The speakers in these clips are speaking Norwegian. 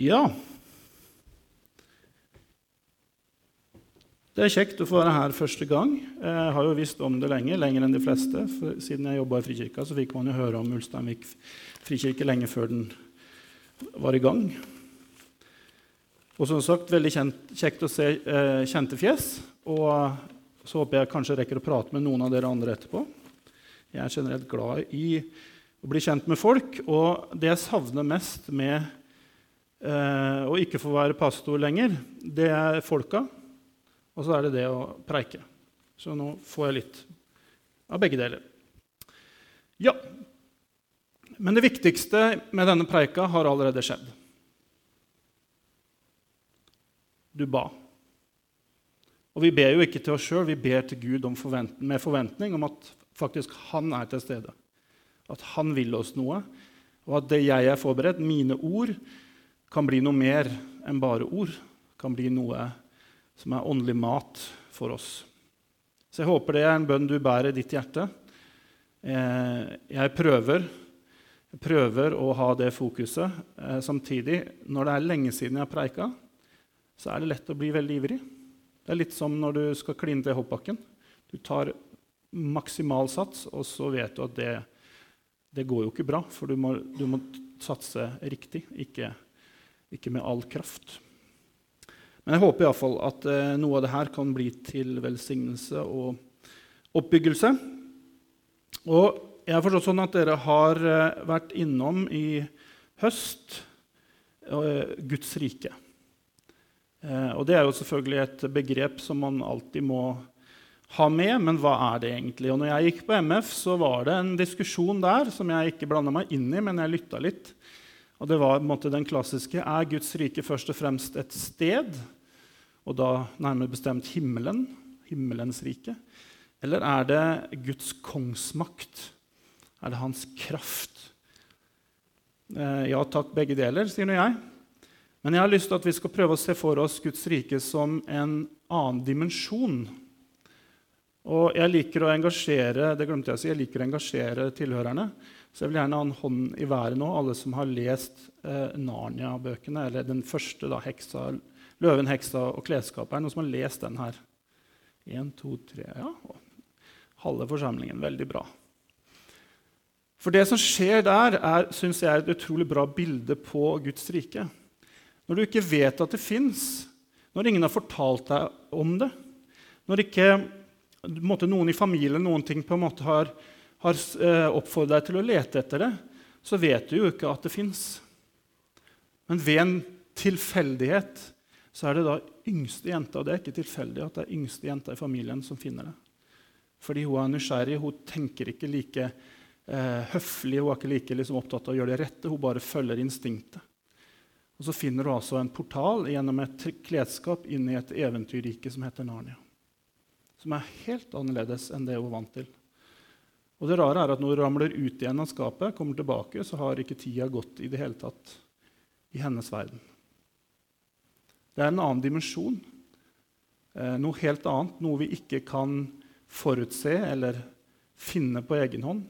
Ja Det er kjekt å få være her første gang. Jeg har jo visst om det lenge, lenger enn de fleste. For siden jeg jobba i Frikirka, så fikk man jo høre om Ulsteinvik frikirke lenge før den var i gang. Og som sagt, veldig kjent, kjekt å se eh, kjente fjes. Og så håper jeg kanskje rekker å prate med noen av dere andre etterpå. Jeg er generelt glad i å bli kjent med folk. Og det jeg savner mest med eh, å ikke få være pastor lenger, det er folka. Og så er det det å preike. Så nå får jeg litt av begge deler. Ja, Men det viktigste med denne preika har allerede skjedd. Du ba. Og vi ber jo ikke til oss sjøl, vi ber til Gud forvent med forventning om at faktisk han er til stede. At han vil oss noe, og at det jeg er forberedt, mine ord, kan bli noe mer enn bare ord. Kan bli noe som er åndelig mat for oss. Så jeg håper det er en bønn du bærer i ditt hjerte. Eh, jeg prøver, jeg prøver å ha det fokuset. Eh, samtidig, når det er lenge siden jeg har preika, så er det lett å bli veldig ivrig. Det er litt som når du skal kline til hoppbakken. Du tar maksimal sats, og så vet du at det, det går jo ikke bra. For du må, du må satse riktig, ikke, ikke med all kraft. Men jeg håper iallfall at eh, noe av det her kan bli til velsignelse og oppbyggelse. Og jeg har forstått sånn at dere har eh, vært innom i høst eh, Guds rike. Og det er jo selvfølgelig et begrep som man alltid må ha med, men hva er det egentlig? Og når jeg gikk på MF, så var det en diskusjon der som jeg ikke blanda meg inn i, men jeg lytta litt. Og det var måte, den klassiske Er Guds rike først og fremst et sted, og da nærmere bestemt himmelen, himmelens rike? Eller er det Guds kongsmakt? Er det hans kraft? Eh, ja takk, begge deler, sier nå jeg. Men jeg har lyst til at vi skal prøve å se for oss Guds rike som en annen dimensjon. Og jeg liker å engasjere det glemte jeg å si, jeg liker å engasjere tilhørerne. Så jeg vil gjerne ha en hånd i været nå, alle som har lest eh, Narnia-bøkene. Eller den første, da, heksa, 'Løven, heksa og klesskaperen'. Noen som har lest den her? Én, to, tre Ja, halve forsamlingen. Veldig bra. For det som skjer der, er synes jeg, er et utrolig bra bilde på Guds rike. Når du ikke vet at det fins, når ingen har fortalt deg om det, når ikke måte, noen i familien noen ting på en måte har har eh, oppfordret deg til å lete etter det, så vet du jo ikke at det fins. Men ved en tilfeldighet så er det da yngste jenta, og det er ikke tilfeldig at det er yngste jenta i familien som finner det. Fordi hun er nysgjerrig, hun tenker ikke like eh, høflig, hun er ikke like liksom, opptatt av å gjøre det rette, hun bare følger instinktet. Og Så finner hun altså en portal gjennom et klesskap inn i et eventyrrike som heter Narnia. Som er helt annerledes enn det hun er vant til. Og det rare er at Når du ramler ut igjen av skapet, kommer tilbake, så har ikke tida gått i det hele tatt i hennes verden. Det er en annen dimensjon, eh, noe helt annet, noe vi ikke kan forutse eller finne på egen hånd,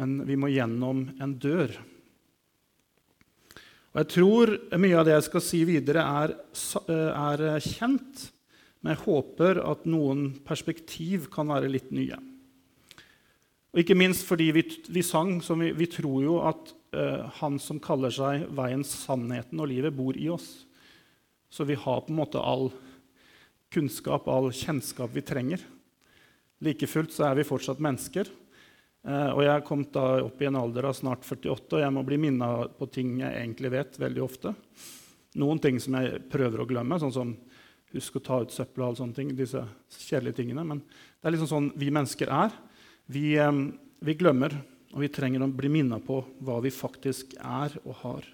men vi må gjennom en dør. Og Jeg tror mye av det jeg skal si videre, er, eh, er kjent, men jeg håper at noen perspektiv kan være litt nye. Og ikke minst fordi vi, vi sang som vi, vi, tror jo at uh, han som kaller seg veien, sannheten og livet, bor i oss. Så vi har på en måte all kunnskap, all kjennskap vi trenger. Like fullt så er vi fortsatt mennesker. Uh, og jeg kommet da opp i en alder av snart 48, og jeg må bli minna på ting jeg egentlig vet veldig ofte. Noen ting som jeg prøver å glemme, sånn som husk å ta ut søpla og alle sånne ting. disse kjedelige tingene. Men det er liksom sånn vi mennesker er. Vi, vi glemmer, og vi trenger å bli minnet på hva vi faktisk er og har.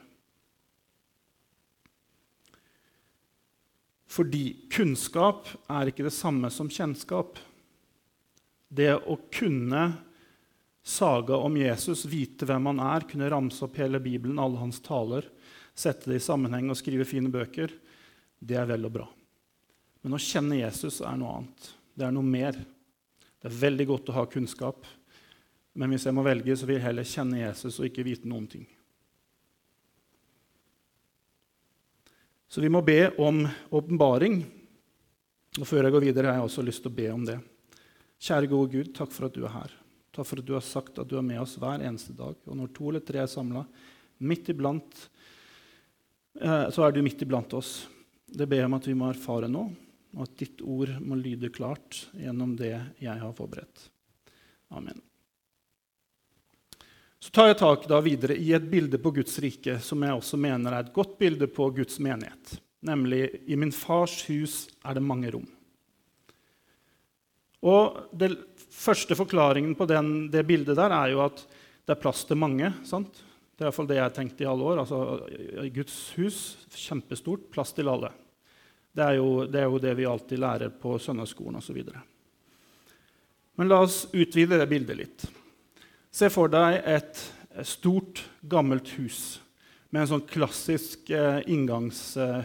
Fordi kunnskap er ikke det samme som kjennskap. Det å kunne saga om Jesus, vite hvem han er, kunne ramse opp hele Bibelen, alle hans taler, sette det i sammenheng og skrive fine bøker, det er vel og bra. Men å kjenne Jesus er noe annet. Det er noe mer. Det er veldig godt å ha kunnskap, men hvis jeg må velge, så vil jeg heller kjenne Jesus og ikke vite noen ting. Så vi må be om åpenbaring. Og før jeg går videre, har jeg også lyst til å be om det. Kjære gode Gud, takk for at du er her. Takk for at du har sagt at du er med oss hver eneste dag. Og når to eller tre er samla, midt iblant, eh, så er du midt iblant oss. Det ber jeg om at vi må erfare nå, og at ditt ord må lyde klart gjennom det jeg har forberedt. Amen. Så tar jeg tak da videre i et bilde på Guds rike som jeg også mener er et godt bilde på Guds menighet. Nemlig i min fars hus er det mange rom. Og Den første forklaringen på den, det bildet der er jo at det er plass til mange. sant? Det er iallfall det jeg har tenkt i alle år. Altså, Guds hus, kjempestort, plass til alle. Det er, jo, det er jo det vi alltid lærer på søndagsskolen osv. Men la oss utvide det bildet litt. Se for deg et stort, gammelt hus med en sånn klassisk eh, inngangs... Eh,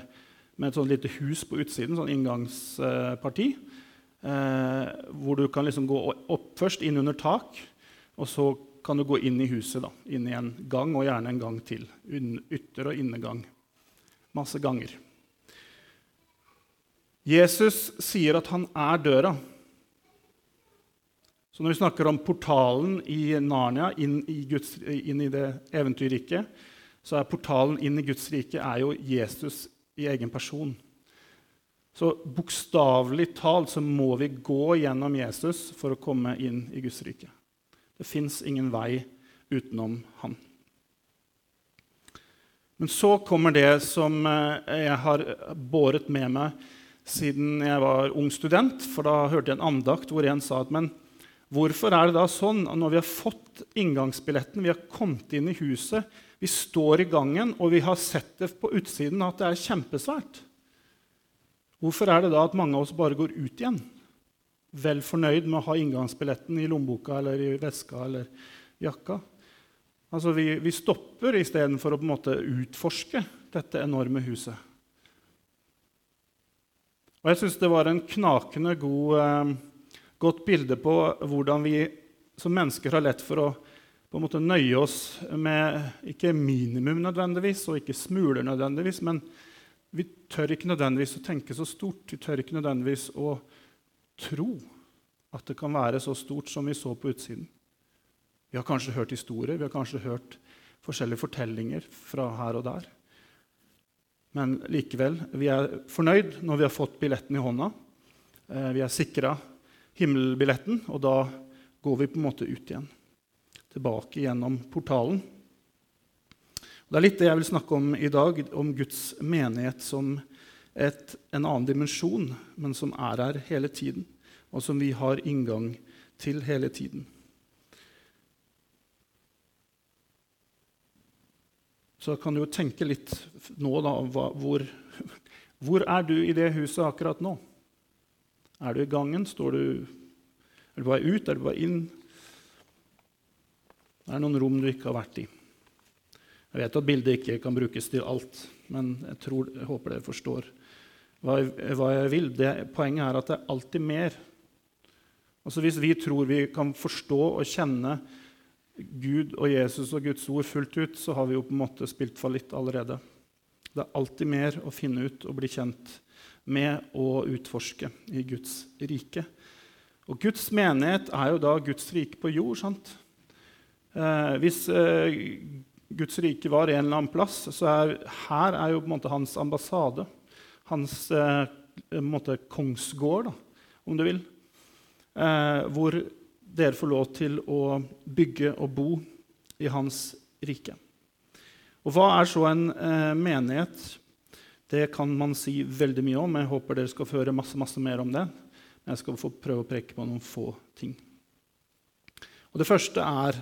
med et sånn lite hus på utsiden, sånn inngangsparti, eh, hvor du kan liksom gå opp først, inn under tak, og så kan du gå inn i huset. da, Inn i en gang, og gjerne en gang til. Ytter- og innegang. Masse ganger. Jesus sier at han er døra. Så når vi snakker om portalen i Narnia, inn i, Guds, inn i det eventyrriket, så er portalen inn i Guds rike er jo Jesus i egen person. Så bokstavelig talt så må vi gå gjennom Jesus for å komme inn i Guds rike. Det fins ingen vei utenom han. Men så kommer det som eh, jeg har båret med meg siden jeg var ung student. For da hørte jeg en andakt hvor en sa at men Hvorfor er det da sånn at når vi har fått inngangsbilletten, vi har kommet inn i huset, vi står i gangen, og vi har sett det på utsiden at det er kjempesvært? Hvorfor er det da at mange av oss bare går ut igjen? Vel fornøyd med å ha inngangsbilletten i lommeboka eller i veska eller jakka? Altså, Vi, vi stopper istedenfor å på en måte utforske dette enorme huset. Og Jeg syns det var en knakende god eh, godt bilde på hvordan vi som mennesker har lett for å på en måte nøye oss med ikke minimum nødvendigvis, og ikke smuler nødvendigvis, men vi tør ikke nødvendigvis å tenke så stort. Vi tør ikke nødvendigvis å tro at det kan være så stort som vi så på utsiden. Vi har kanskje hørt historier, vi har kanskje hørt forskjellige fortellinger fra her og der. Men likevel, vi er fornøyd når vi har fått billetten i hånda. Eh, vi er sikra himmelbilletten, og da går vi på en måte ut igjen. Tilbake gjennom portalen. Det er litt det jeg vil snakke om i dag, om Guds menighet som et, en annen dimensjon, men som er her hele tiden, og som vi har inngang til hele tiden. Så kan du jo tenke litt nå, da, hvor, hvor er du i det huset akkurat nå? Er du i gangen? Står du, er du bare ut? Er du bare inn? Det er noen rom du ikke har vært i. Jeg vet at bildet ikke kan brukes til alt, men jeg, tror, jeg håper dere forstår hva jeg, hva jeg vil. Det, poenget er at det er alltid mer. Altså Hvis vi tror vi kan forstå og kjenne Gud og Jesus og Guds ord fullt ut, så har vi jo på en måte spilt fallitt allerede. Det er alltid mer å finne ut og bli kjent med å utforske i Guds rike. Og Guds menighet er jo da Guds rike på jord. sant? Eh, hvis eh, Guds rike var en eller annen plass, så er her er jo på en måte hans ambassade. Hans eh, måte, kongsgård, da, om du vil. Eh, hvor dere får lov til å bygge og bo i hans rike. Og hva er så en eh, menighet? Det kan man si veldig mye om. Jeg håper dere skal få høre masse, masse mer om det. Men jeg skal få prøve å preke på noen få ting. Og Det første er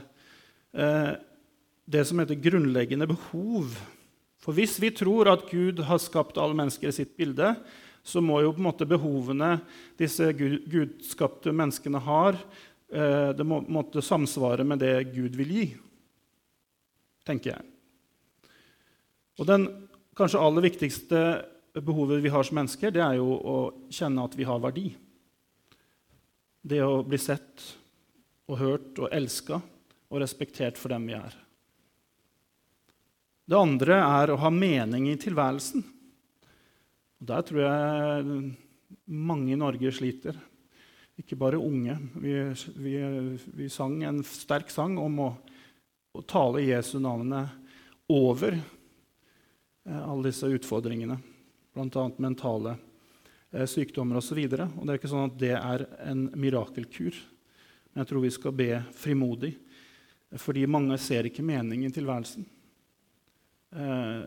eh, det som heter grunnleggende behov. For hvis vi tror at Gud har skapt alle mennesker i sitt bilde, så må jo på en måte behovene disse gudskapte menneskene har, det må måtte samsvare med det Gud vil gi, tenker jeg. Og den kanskje aller viktigste behovet vi har som mennesker, det er jo å kjenne at vi har verdi. Det å bli sett og hørt og elska og respektert for dem vi er. Det andre er å ha mening i tilværelsen. Og Der tror jeg mange i Norge sliter. Ikke bare unge. Vi, vi, vi sang en sterk sang om å, å tale Jesu navnet over eh, alle disse utfordringene, bl.a. mentale eh, sykdommer osv. Det er ikke sånn at det er en mirakelkur. Men jeg tror vi skal be frimodig, fordi mange ser ikke mening i tilværelsen. Eh,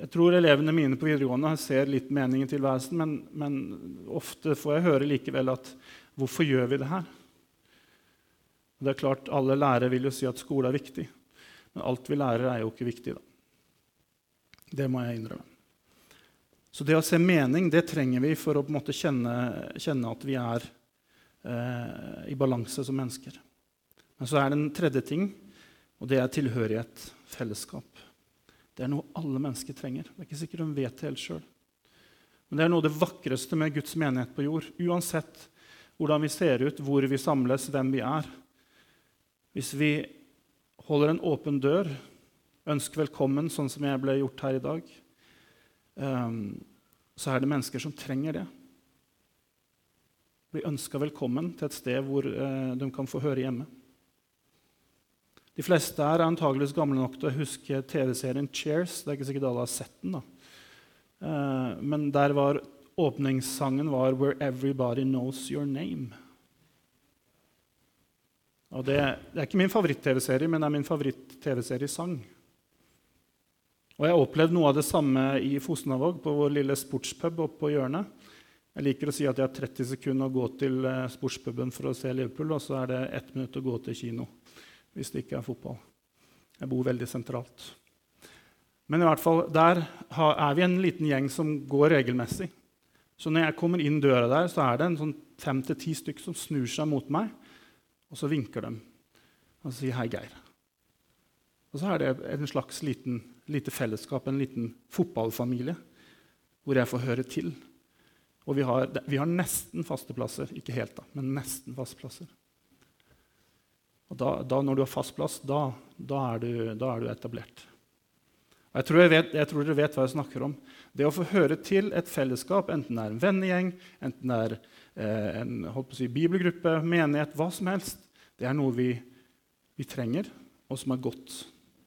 jeg tror elevene mine på videregående ser litt mening i tilværelsen, men, men, ofte får jeg høre likevel at 'Hvorfor gjør vi det her?' Det er klart, Alle lærere vil jo si at skole er viktig, men alt vi lærer, er jo ikke viktig. da. Det må jeg innrømme. Så det å se mening det trenger vi for å på en måte kjenne, kjenne at vi er eh, i balanse som mennesker. Men så er det en tredje ting, og det er tilhørighet, fellesskap. Det er noe alle mennesker trenger. Det er ikke sikkert de vet det helt sjøl. Men det er noe av det vakreste med Guds menighet på jord. Uansett hvordan vi ser ut, hvor vi samles, hvem vi er. Hvis vi holder en åpen dør, ønsker velkommen, sånn som jeg ble gjort her i dag, um, så er det mennesker som trenger det. Bli ønska velkommen til et sted hvor uh, de kan få høre hjemme. De fleste her er antageligvis gamle nok til å huske TV-serien Cheers. Det er ikke sikkert alle har sett den. da. Uh, men der var åpningssangen var 'Where Everybody Knows Your Name'. Og det, det er ikke min favoritt-TV-serie, men det er min favoritt-TV-serie-sang. Og Jeg har opplevd noe av det samme i Fosnavåg, på vår lille sportspub oppe på hjørnet. Jeg liker å si at jeg har 30 sekunder å gå til eh, sportspuben for å se Liverpool, og så er det ett minutt å gå til kino hvis det ikke er fotball. Jeg bor veldig sentralt. Men i hvert fall, der er vi en liten gjeng som går regelmessig. Så når jeg kommer inn døra der, så er det en sånn fem til ti stykker som snur seg mot meg, og så vinker de og sier 'Hei, Geir'. Og så er det en slags liten, lite fellesskap, en liten fotballfamilie, hvor jeg får høre til. Og vi har, vi har nesten faste plasser. Ikke helt, da, men nesten faste plasser. Og da, da, når du har fast plass, da, da, er, du, da er, du, etablert. Jeg tror, jeg, vet, jeg tror, dere vet hva jeg snakker om. Det å få høre til et fellesskap, enten det er en vennegjeng, enten det er eh, en si, bibelgruppe, menighet, hva som helst, det er noe vi, vi trenger, og som er godt.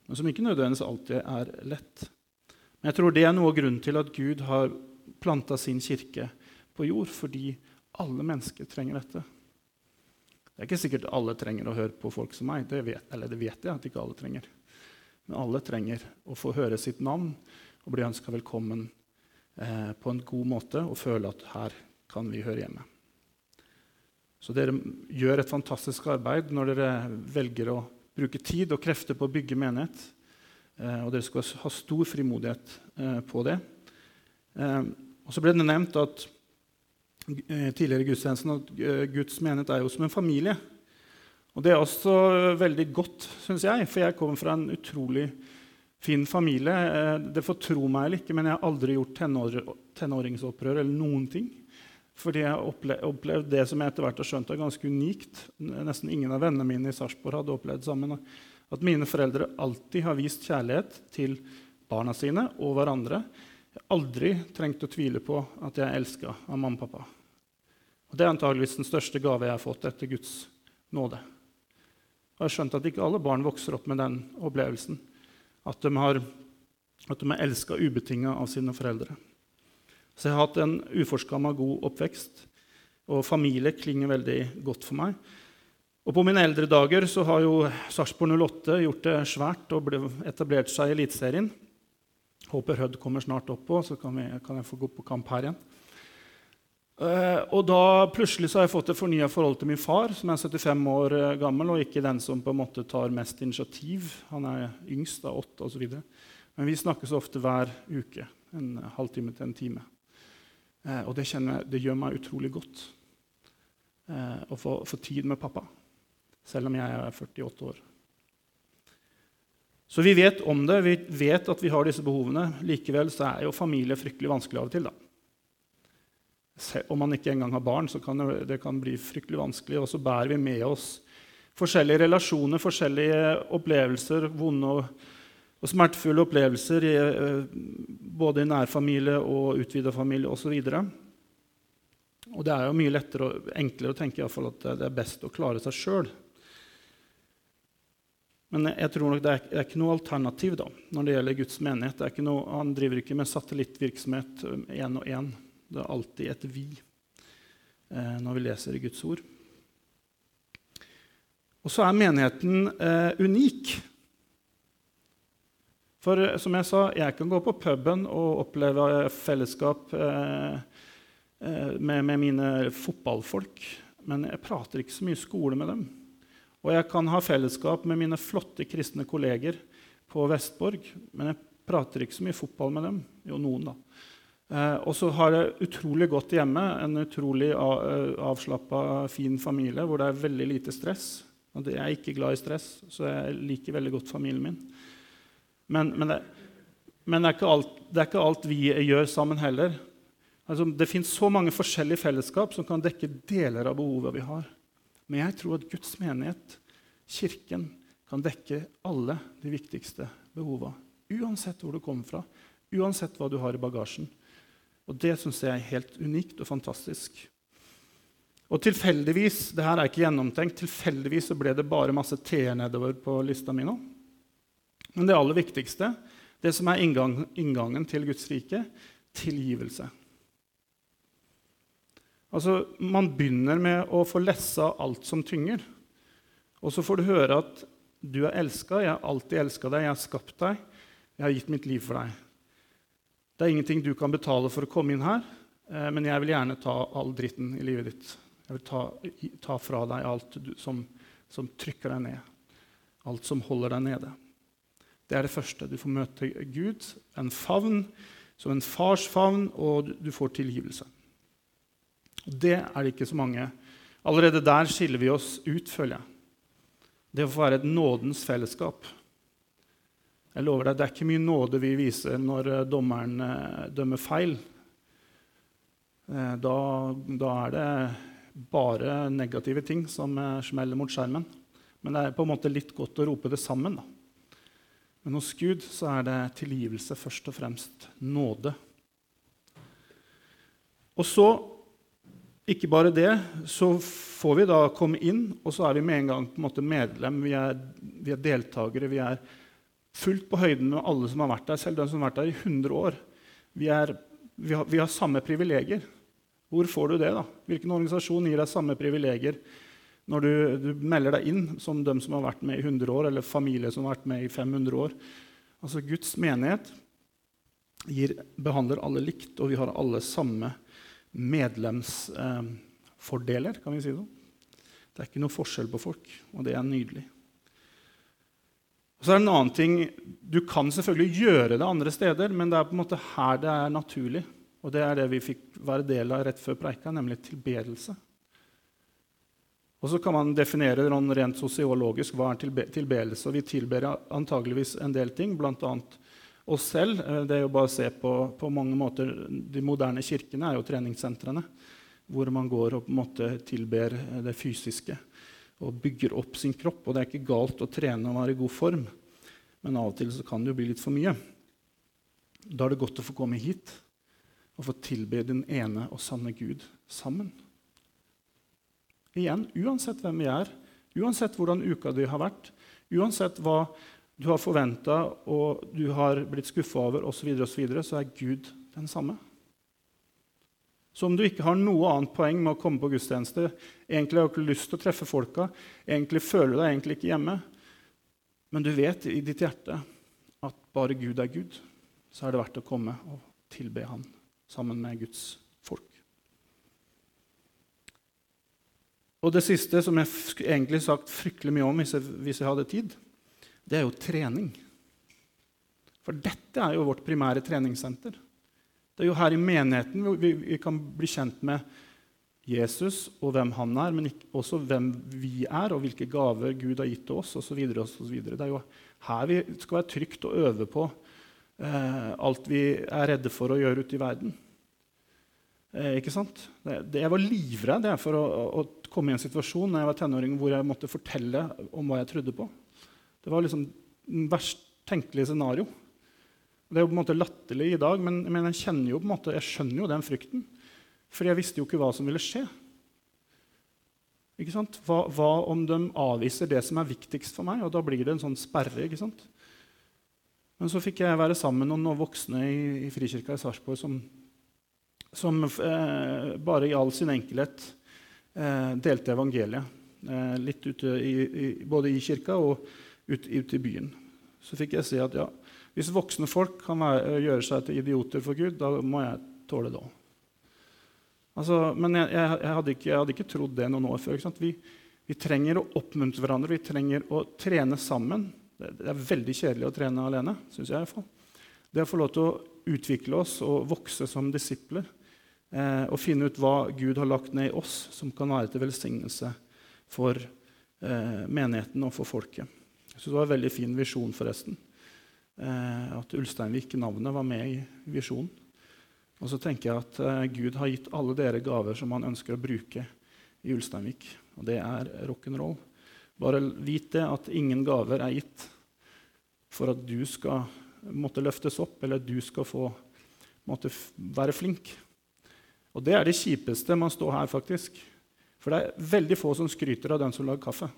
Men som ikke nødvendigvis alltid er lett. Men jeg tror det er noe av grunnen til at Gud har planta sin kirke på jord, fordi alle mennesker trenger dette. Det er ikke sikkert alle trenger å høre på folk som meg. Det vet, eller det vet jeg at ikke alle trenger. Men alle trenger å få høre sitt navn og bli ønska velkommen eh, på en god måte og føle at her kan vi høre hjemme. Så dere gjør et fantastisk arbeid når dere velger å bruke tid og krefter på å bygge menighet. Eh, og dere skal ha stor frimodighet eh, på det. Eh, og så ble det nevnt at Eh, tidligere gudstjenesten at eh, Guds menighet er jo som en familie. Og Det er også veldig godt, syns jeg, for jeg kommer fra en utrolig fin familie. Eh, det får tro meg eller ikke, men jeg har aldri gjort tenår, tenåringsopprør eller noen ting. Fordi jeg har opplevd det som jeg etter hvert har skjønt er ganske unikt. Nesten ingen av vennene mine i Sarpsborg hadde opplevd sammen. At mine foreldre alltid har vist kjærlighet til barna sine og hverandre. Jeg har aldri trengt å tvile på at jeg er elska av mamma og pappa. Og Det er antageligvis den største gave jeg har fått etter Guds nåde. Og Jeg har skjønt at ikke alle barn vokser opp med den opplevelsen. At de har, at de er elska ubetinga av sine foreldre. Så jeg har hatt en uforskamma god oppvekst, og familie klinger veldig godt for meg. Og På mine eldre dager så har jo Sarpsborg 08 gjort det svært og etablert seg i Eliteserien. Håper Hødd kommer snart opp òg, så kan, vi, kan jeg få gå på kamp her igjen. Uh, og da plutselig så har jeg fått et fornya forhold til min far, som er 75 år uh, gammel, og ikke den som på en måte tar mest initiativ. Han er yngst, da, åtte osv. Men vi snakkes ofte hver uke. En halvtime til en time. Uh, og det, jeg, det, gjør meg utrolig godt å få, få, tid med pappa, selv om jeg er 48 år. Så vi vet om det, vi vet at vi har disse behovene. Likevel så er jo familie fryktelig vanskelig av og til. da. Om man ikke engang har barn, så kan det, det kan bli fryktelig vanskelig. Og så bærer vi med oss forskjellige relasjoner, forskjellige opplevelser, vonde og Og smertefulle opplevelser i, eh, både i nærfamilie og utvida familie osv. Og det er jo mye lettere og enklere å tenke i fall, at det er best å klare seg sjøl. Men jeg tror nok det er, det er ikke noe alternativ da, når det gjelder Guds menighet. Noe, han driver ikke med satellittvirksomhet én og én. Det er alltid et vi eh, når vi leser i Guds ord. Og så er menigheten eh, unik. For eh, som jeg sa, jeg kan gå på puben og oppleve fellesskap eh, eh, med, med mine fotballfolk, men jeg prater ikke så mye skole med dem. Og jeg kan ha fellesskap med mine flotte kristne kolleger på Vestborg, men jeg prater ikke så mye fotball med dem. Jo, noen, da. Eh, og så har jeg utrolig godt hjemme. En utrolig eh, avslappa, fin familie hvor det er veldig lite stress. Og jeg er ikke glad i stress, så jeg liker veldig godt familien min. Men, men, det, men det, er alt, det, er ikke alt, vi gjør sammen heller. Altså, det fins så mange forskjellige fellesskap som kan dekke deler av behovet vi har. Men jeg tror at Guds menighet, Kirken, kan dekke alle de viktigste behova. Uansett hvor du kommer fra, uansett hva du har i bagasjen. Og Det syns jeg er helt unikt og fantastisk. Og tilfeldigvis det her er ikke gjennomtenkt, tilfeldigvis så ble det bare masse T-er nedover på lista mi nå. Men det aller viktigste, det som er inngang, inngangen til Guds rike, tilgivelse. Altså, Man begynner med å få lessa alt som tynger. Og så får du høre at du er elska, jeg har alltid elska deg, jeg har skapt deg, jeg har gitt mitt liv for deg. Det er ingenting du kan betale for å komme inn her, eh, men jeg vil gjerne ta all dritten i livet ditt. Jeg vil ta, ta fra deg alt du, som, som, trykker deg ned, alt som holder deg nede. Det er det første. Du får møte Gud, en favn som en fars favn, og du får tilgivelse. Det er det ikke så mange. Allerede der skiller vi oss ut, føler jeg. Det å få være et nådens fellesskap. Jeg lover deg, Det er ikke mye nåde vi viser når eh, dommeren eh, dømmer feil. Eh, da, da er det bare negative ting som smeller mot skjermen. Men det er på en måte litt godt å rope det sammen. Da. Men hos Gud så er det tilgivelse først og fremst. Nåde. Og så ikke bare det, så får vi da komme inn, og så er vi med en gang på en måte medlem. Vi er, vi er deltakere. Vi er fullt på høyden med alle som har vært der, selv de som har vært der i 100 år. Vi, er, vi, har, vi har, samme privilegier. Hvor får du det? da? Hvilken organisasjon gir deg samme privilegier når du, du, melder deg inn som de som har vært med i 100 år, eller familie som har vært med i 500 år? Altså Guds menighet gir, behandler alle likt, og vi har alle samme medlemsfordeler, medlemsfordeler, kan vi si det Det er ikke noe forskjell på folk, og det er nydelig. Så er det en annen ting, Du kan selvfølgelig gjøre det andre steder, men det er på en måte her det er naturlig. Og det er det vi fikk være del av rett før preika, nemlig tilbedelse. Og så kan man definere rent sosiologisk hva er tilbedelse. Og vi tilber antageligvis en del ting, bl.a oss selv. Eh, det er jo bare å se på, på mange måter, De moderne kirkene er jo treningssentrene hvor man går og på en måte tilber eh, det fysiske og bygger opp sin kropp. Og det er ikke galt å trene og være i god form, men av og til så kan det jo bli litt for mye. Da er det godt å få komme hit og få tilbe den ene og sanne Gud sammen. Igjen, uansett hvem vi er, uansett hvordan uka di har vært, uansett hva du har forventa og du har blitt skuffa over osv., så, videre, og så, videre, så er Gud den samme. Så om du ikke har noe annet poeng med å komme på gudstjeneste, egentlig har du ikke lyst til å treffe folka, egentlig føler du deg egentlig ikke hjemme, men du vet i ditt hjerte at bare Gud er Gud, så er det verdt å komme og tilbe Han sammen med Guds folk. Og det siste, som jeg egentlig sagt fryktelig mye om hvis jeg, hvis jeg hadde tid, det er jo trening. For dette er jo vårt primære treningssenter. Det er jo her i menigheten vi, vi kan bli kjent med Jesus og hvem han er, men også hvem vi er, og hvilke gaver Gud har gitt til oss osv. Det er jo her vi skal være trygt og øve på eh, alt vi er redde for å gjøre ute i verden. Eh, ikke sant? Det, det, jeg var livredd for å, å, komme i en situasjon når jeg var tenåring hvor jeg måtte fortelle om hva jeg trodde på. Det var liksom verst tenkelige tenkelig scenario. Det er jo på en måte latterlig i dag, men, men jeg, jo måte, jeg skjønner jo den frykten. For jeg visste jo ikke hva som ville skje. Ikke sant? Hva, hva, om de avviser det som er viktigst for meg? Og da blir det en sånn sperre. ikke sant? Men så fikk jeg være sammen med noen voksne i, i Frikirka i Sarpsborg som, som eh, bare i all sin enkelhet eh, delte evangeliet. Eh, litt ute i, i, både i kirka og ute, ute, i byen. Så fikk jeg si at ja, hvis voksne folk kan være, gjøre seg til idioter for Gud, da må jeg tåle det òg. Altså, men jeg, jeg, jeg, hadde ikke, jeg, hadde ikke, trodd det noen år før. Vi, vi, trenger å oppmuntre hverandre, vi trenger å trene sammen. Det, det er veldig kjedelig å trene alene. Synes jeg i hvert fall. Det å få lov til å utvikle oss og vokse som disipler eh, og finne ut hva Gud har lagt ned i oss, som kan være til velsignelse for eh, menigheten og for folket. Jeg synes Det var en veldig fin visjon, forresten. Eh, at Ulsteinvik-navnet var med i visjonen. Og så tenker jeg at uh, Gud har gitt alle dere gaver som han ønsker å bruke i Ulsteinvik. Og det er rock'n'roll. Bare vit det at ingen gaver er gitt for at du skal måtte løftes opp, eller at du skal få måtte være flink. Og det er det kjipeste man står her, faktisk. For det er veldig få som skryter av den som lager kaffe.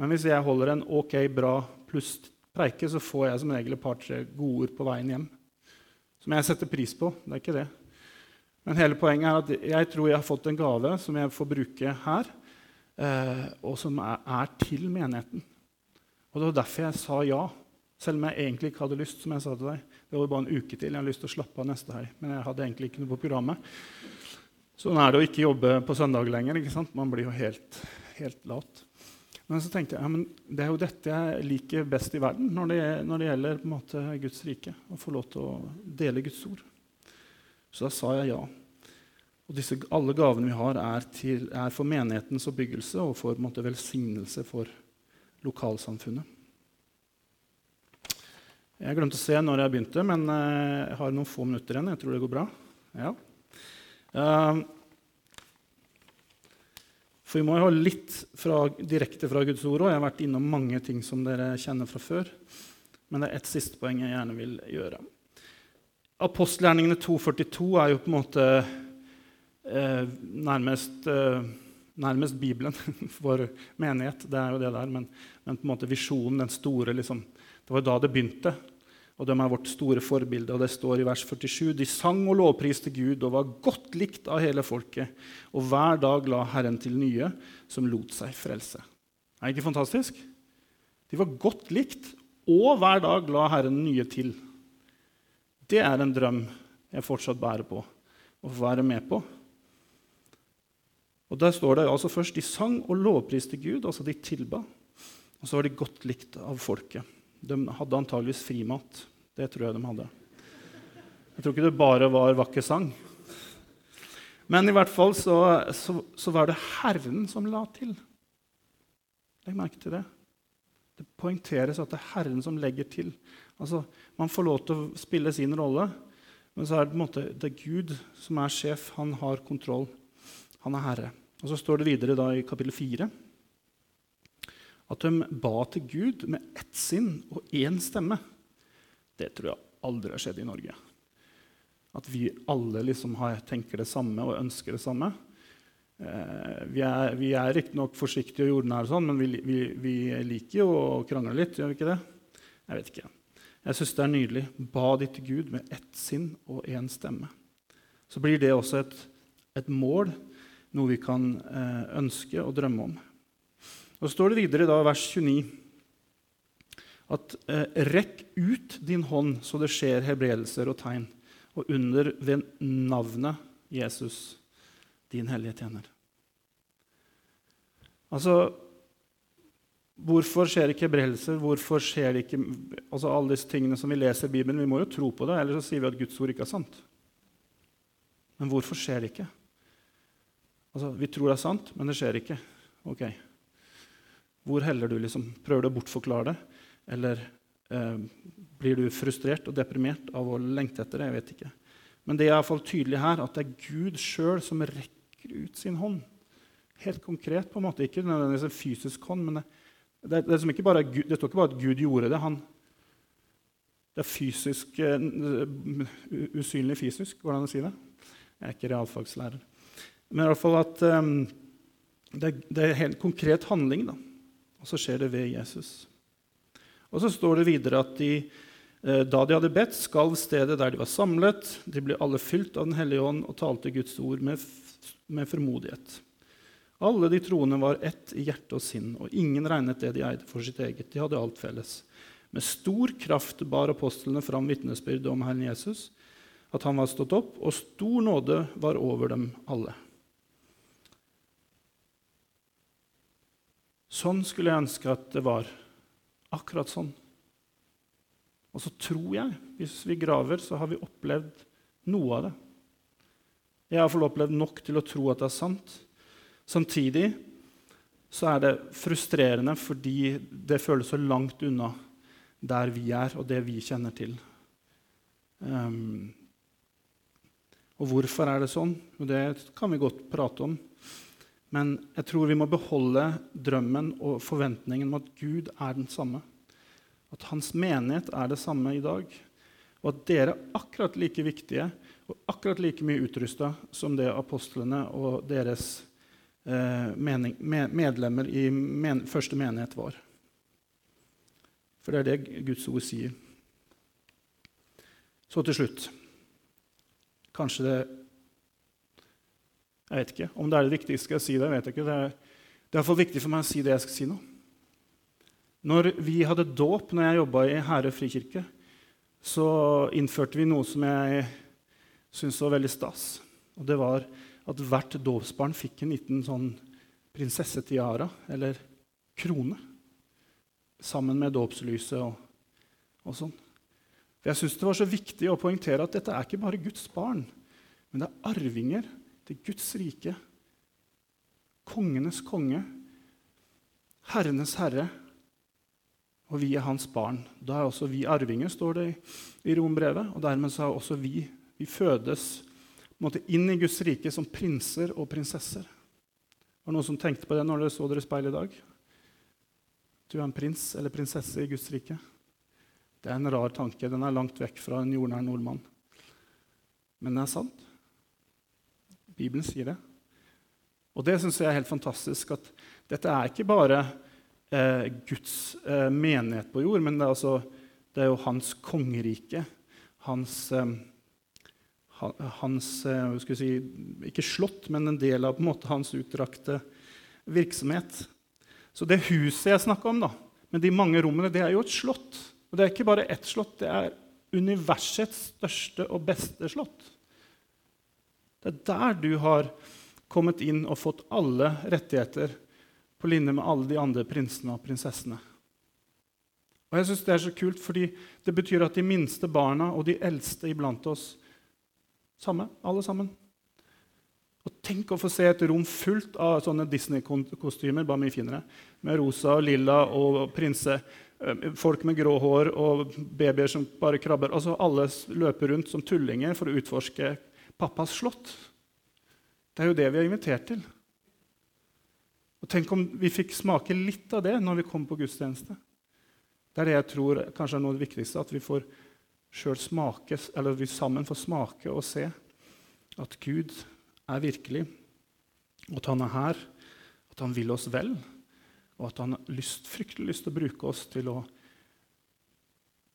Men hvis jeg holder en ok, bra pluss preike, så får jeg som regel et par-tre gode ord på veien hjem som jeg setter pris på. Det er ikke det. Men hele poenget er at jeg tror jeg har fått en gave som jeg får bruke her, eh, og som er, til menigheten. Og Det var derfor jeg sa ja, selv om jeg egentlig ikke hadde lyst. som jeg sa til deg. Det var bare en uke til. Jeg hadde lyst til å slappe av neste helg, men jeg hadde egentlig ikke noe på programmet. Sånn er det å ikke jobbe på søndag lenger. ikke sant? Man blir jo helt, helt lat. Men så tenkte jeg ja, det er jo dette jeg liker best i verden når det, når det gjelder måte, Guds rike. Å få lov til å dele Guds ord. Så da sa jeg ja. Og disse, alle gavene vi har, er, til, er for menighetens oppbyggelse og for måte, velsignelse for lokalsamfunnet. Jeg glemte å se når jeg begynte, men eh, jeg har noen få minutter igjen. Jeg tror det går bra. Ja. Uh, for vi må jo ha litt fra, direkte fra Guds ord òg. Jeg har vært innom mange ting som dere kjenner fra før. Men det er ett siste poeng jeg gjerne vil gjøre. Apostelgjerningene 242 er jo på en måte eh, nærmest, eh, nærmest, Bibelen for menighet. Det er jo det der, men, men på en måte visjonen, den store liksom, Det var jo da det begynte og de er vårt store forbilde. Og det står i vers 47.: De sang og lovpriste Gud og var godt likt av hele folket. Og hver dag la Herren til nye, som lot seg frelse. Er ikke fantastisk? De var godt likt, og hver dag la Herren nye til. Det er en drøm jeg fortsatt bærer på å får være med på. Og Der står det altså først de sang og lovpriste Gud, altså de tilba. Og så var de godt likt av folket. De hadde antageligvis frimat. Det tror jeg de hadde. Jeg tror ikke det bare var vakker sang. Men i hvert fall så, så, så var det Herren som la til. Legg merke til det. Det poengteres at det er Herren som legger til. Altså, Man får lov til å spille sin rolle, men så er det på en måte det er Gud som er sjef. Han har kontroll. Han er herre. Og Så står det videre da i kapittel 4 at de ba til Gud med ett sinn og én stemme. Det tror jeg aldri har skjedd i Norge. At vi alle liksom har, tenker det samme og ønsker det samme. Eh, vi er, vi er riktignok forsiktige og jordnære, sånn, men vi, vi, vi, liker jo å krangle litt. gjør vi ikke det? Jeg vet ikke. Jeg syns det er nydelig. Ba ditt Gud med ett sinn og én stemme. Så blir det også et, et mål, noe vi kan eh, ønske og drømme om. Og Så står det videre i vers 29 at eh, rekk ut din hånd så det skjer hebredelser og tegn, og under ved navnet Jesus, din hellige tjener. Altså Hvorfor skjer ikke hebredelser? Hvorfor skjer det ikke altså alle disse tingene som vi leser i Bibelen? Vi må jo tro på det, ellers så sier vi at Guds ord ikke er sant. Men hvorfor skjer det ikke? Altså, Vi tror det er sant, men det skjer ikke. Ok. Hvor heller du liksom? Prøver du å bortforklare det? Eller eh, blir du frustrert og deprimert av å lengte etter det? Jeg vet ikke. Men det er iallfall tydelig her at det er Gud sjøl som rekker ut sin hånd. Helt konkret, på en måte. Ikke nødvendigvis en fysisk hånd, men det, Det, det, ikke bare, det, står ikke bare at Gud gjorde det. Han, det er fysisk, uh, usynlig fysisk, går det an å si det? Jeg er ikke realfagslærer. Men i hvert fall at um, det, det, er helt konkret handling, da. og så skjer det ved Jesus. Og så står det videre at de, uh, da de hadde bedt, skalv stedet der de var samlet. De ble alle fylt av Den hellige ånd og talte Guds ord med, med formodighet. Alle de troende var ett i hjerte og sinn, og ingen regnet det de eide, for sitt eget. De hadde alt felles. Med stor kraft bar apostlene fram vitnesbyrdet om Herren Jesus, at han var stått opp, og stor nåde var over dem alle. Sånn skulle jeg ønske at det var. Akkurat sånn. Og så tror jeg, hvis vi graver, så har vi opplevd noe av det. Jeg har iallfall opplevd nok til å tro at det er sant. Samtidig så er det frustrerende fordi det føles så langt unna der vi er, og det vi kjenner til. Um, og hvorfor er det sånn? Det kan vi godt prate om. Men jeg tror vi må beholde drømmen og forventningen om at Gud er den samme. At hans menighet er det samme i dag. Og at dere er akkurat like viktige og akkurat like mye utrusta som det apostlene og deres Eh, mening, medlemmer i men, første menighet var. For det er det Guds ord sier. Så til slutt Kanskje det Jeg vet ikke om det er det viktigste skal jeg si det. jeg vet ikke. Det er, det er iallfall viktig for meg å si det jeg skal si nå. Når vi hadde dåp når jeg jobba i Herøy frikirke, så innførte vi noe som jeg syntes var veldig stas. Og det var at hvert dåpsbarn fikk en liten sånn prinsessetiara, eller krone, sammen med dåpslyset og, og sånn. For Jeg syns det var så viktig å poengtere at dette er ikke bare Guds barn, men det er arvinger til Guds rike. Kongenes konge, herrenes herre, og vi er hans barn. Da er også vi arvinger, står det i Rombrevet. Og dermed så er også vi Vi fødes måte, inn i Guds rike som prinser og prinsesser. Var det noen som tenkte på det når dere så dere i speilet i dag? Du er en prins eller prinsesse i Guds rike. Det er en rar tanke. Den er langt vekk fra en jordnær nordmann. Men det er sant. Bibelen sier det. Og det syns jeg er helt fantastisk. at Dette er ikke bare eh, Guds eh, menighet på jord, men det er, altså, det er jo hans kongerike. Hans eh, hans eh, si, Ikke slott, men en del av en måte, hans utdrakte virksomhet. Så det huset jeg snakka om, da, med de mange rommene, det er jo et slott. Og det er ikke bare ett slott, det er universets største og beste slott. Det er der du har kommet inn og fått alle rettigheter på linje med alle de andre prinsene og prinsessene. Og jeg synes Det er så kult, fordi det betyr at de minste barna og de eldste iblant oss samme, alle sammen. Og Tenk å få se et rom fullt av sånne Disney-kostymer, bare mye finere, med rosa og lilla og prinse, eh, folk med grå hår og babyer som bare krabber. Altså Alle løper rundt som tullinger for å utforske pappas slott. Det er jo det vi er invitert til. Og Tenk om vi fikk smake litt av det når vi kom på gudstjeneste. Det er det jeg tror kanskje er noe av det viktigste. At vi får smake, vi sammen får smake og se at Gud er virkelig, at han er her, at han vil oss vel, og at han har lyst, fryktelig lyst til å bruke oss til å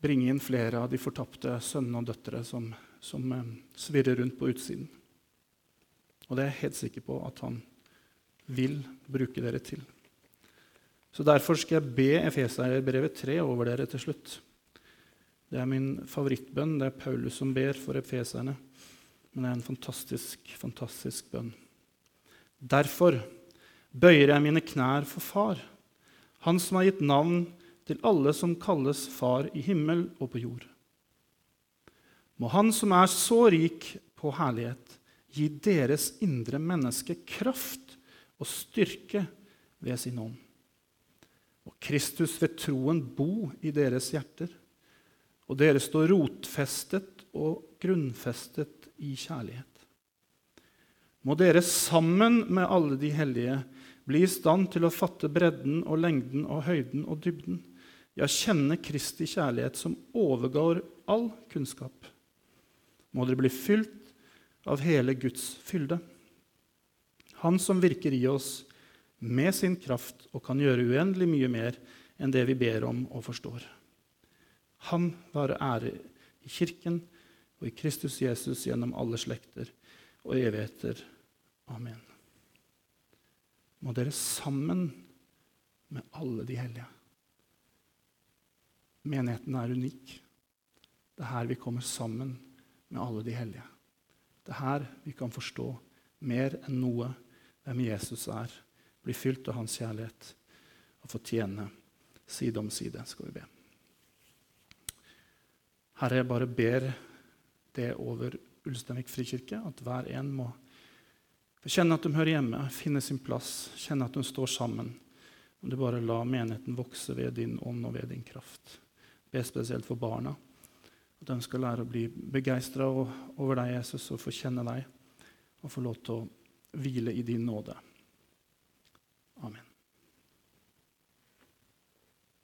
bringe inn flere av de fortapte sønnene og døtre som, som eh, svirrer rundt på utsiden. Og det er jeg helt sikker på at han vil bruke dere til. Så Derfor skal jeg be Efeserbrevet 3 over dere til slutt. Det er min favorittbønn. Det er Paulus som ber for efeserne. Men det er en fantastisk, fantastisk bønn. Derfor bøyer jeg mine knær for Far, Han som har gitt navn til alle som kalles Far i himmel og på jord. Må Han som er så rik på herlighet, gi deres indre menneske kraft og styrke ved sin ånd. Og Kristus ved troen bo i deres hjerter og dere står rotfestet og grunnfestet i kjærlighet. Må dere sammen med alle de hellige Bli i stand til å fatte bredden og lengden og høyden og dybden. Ja, kjenne Kristi kjærlighet som overgår all kunnskap. Må dere bli fylt av hele Guds fylde. Han som virker i oss med sin kraft og kan gjøre uendelig mye mer enn det vi ber om og forstår. Han være ære i Kirken og i Kristus Jesus gjennom alle slekter og evigheter. Amen. Må dere sammen med alle de hellige. Menigheten er unik. Det er her vi kommer sammen med alle de hellige. Det er her vi kan forstå mer enn noe hvem Jesus er, bli fylt av hans kjærlighet og få tjene side om side. Skal vi be. Herre, jeg bare ber det over Ulsteinvik frikirke, at hver en må kjenne at de hører hjemme, finne sin plass, kjenne at de står sammen. Og du bare la menigheten vokse ved din ånd og ved din kraft. Be spesielt for barna. At de skal lære å bli begeistra over deg, Jesus, og få kjenne deg og få lov til å hvile i din nåde. Amen.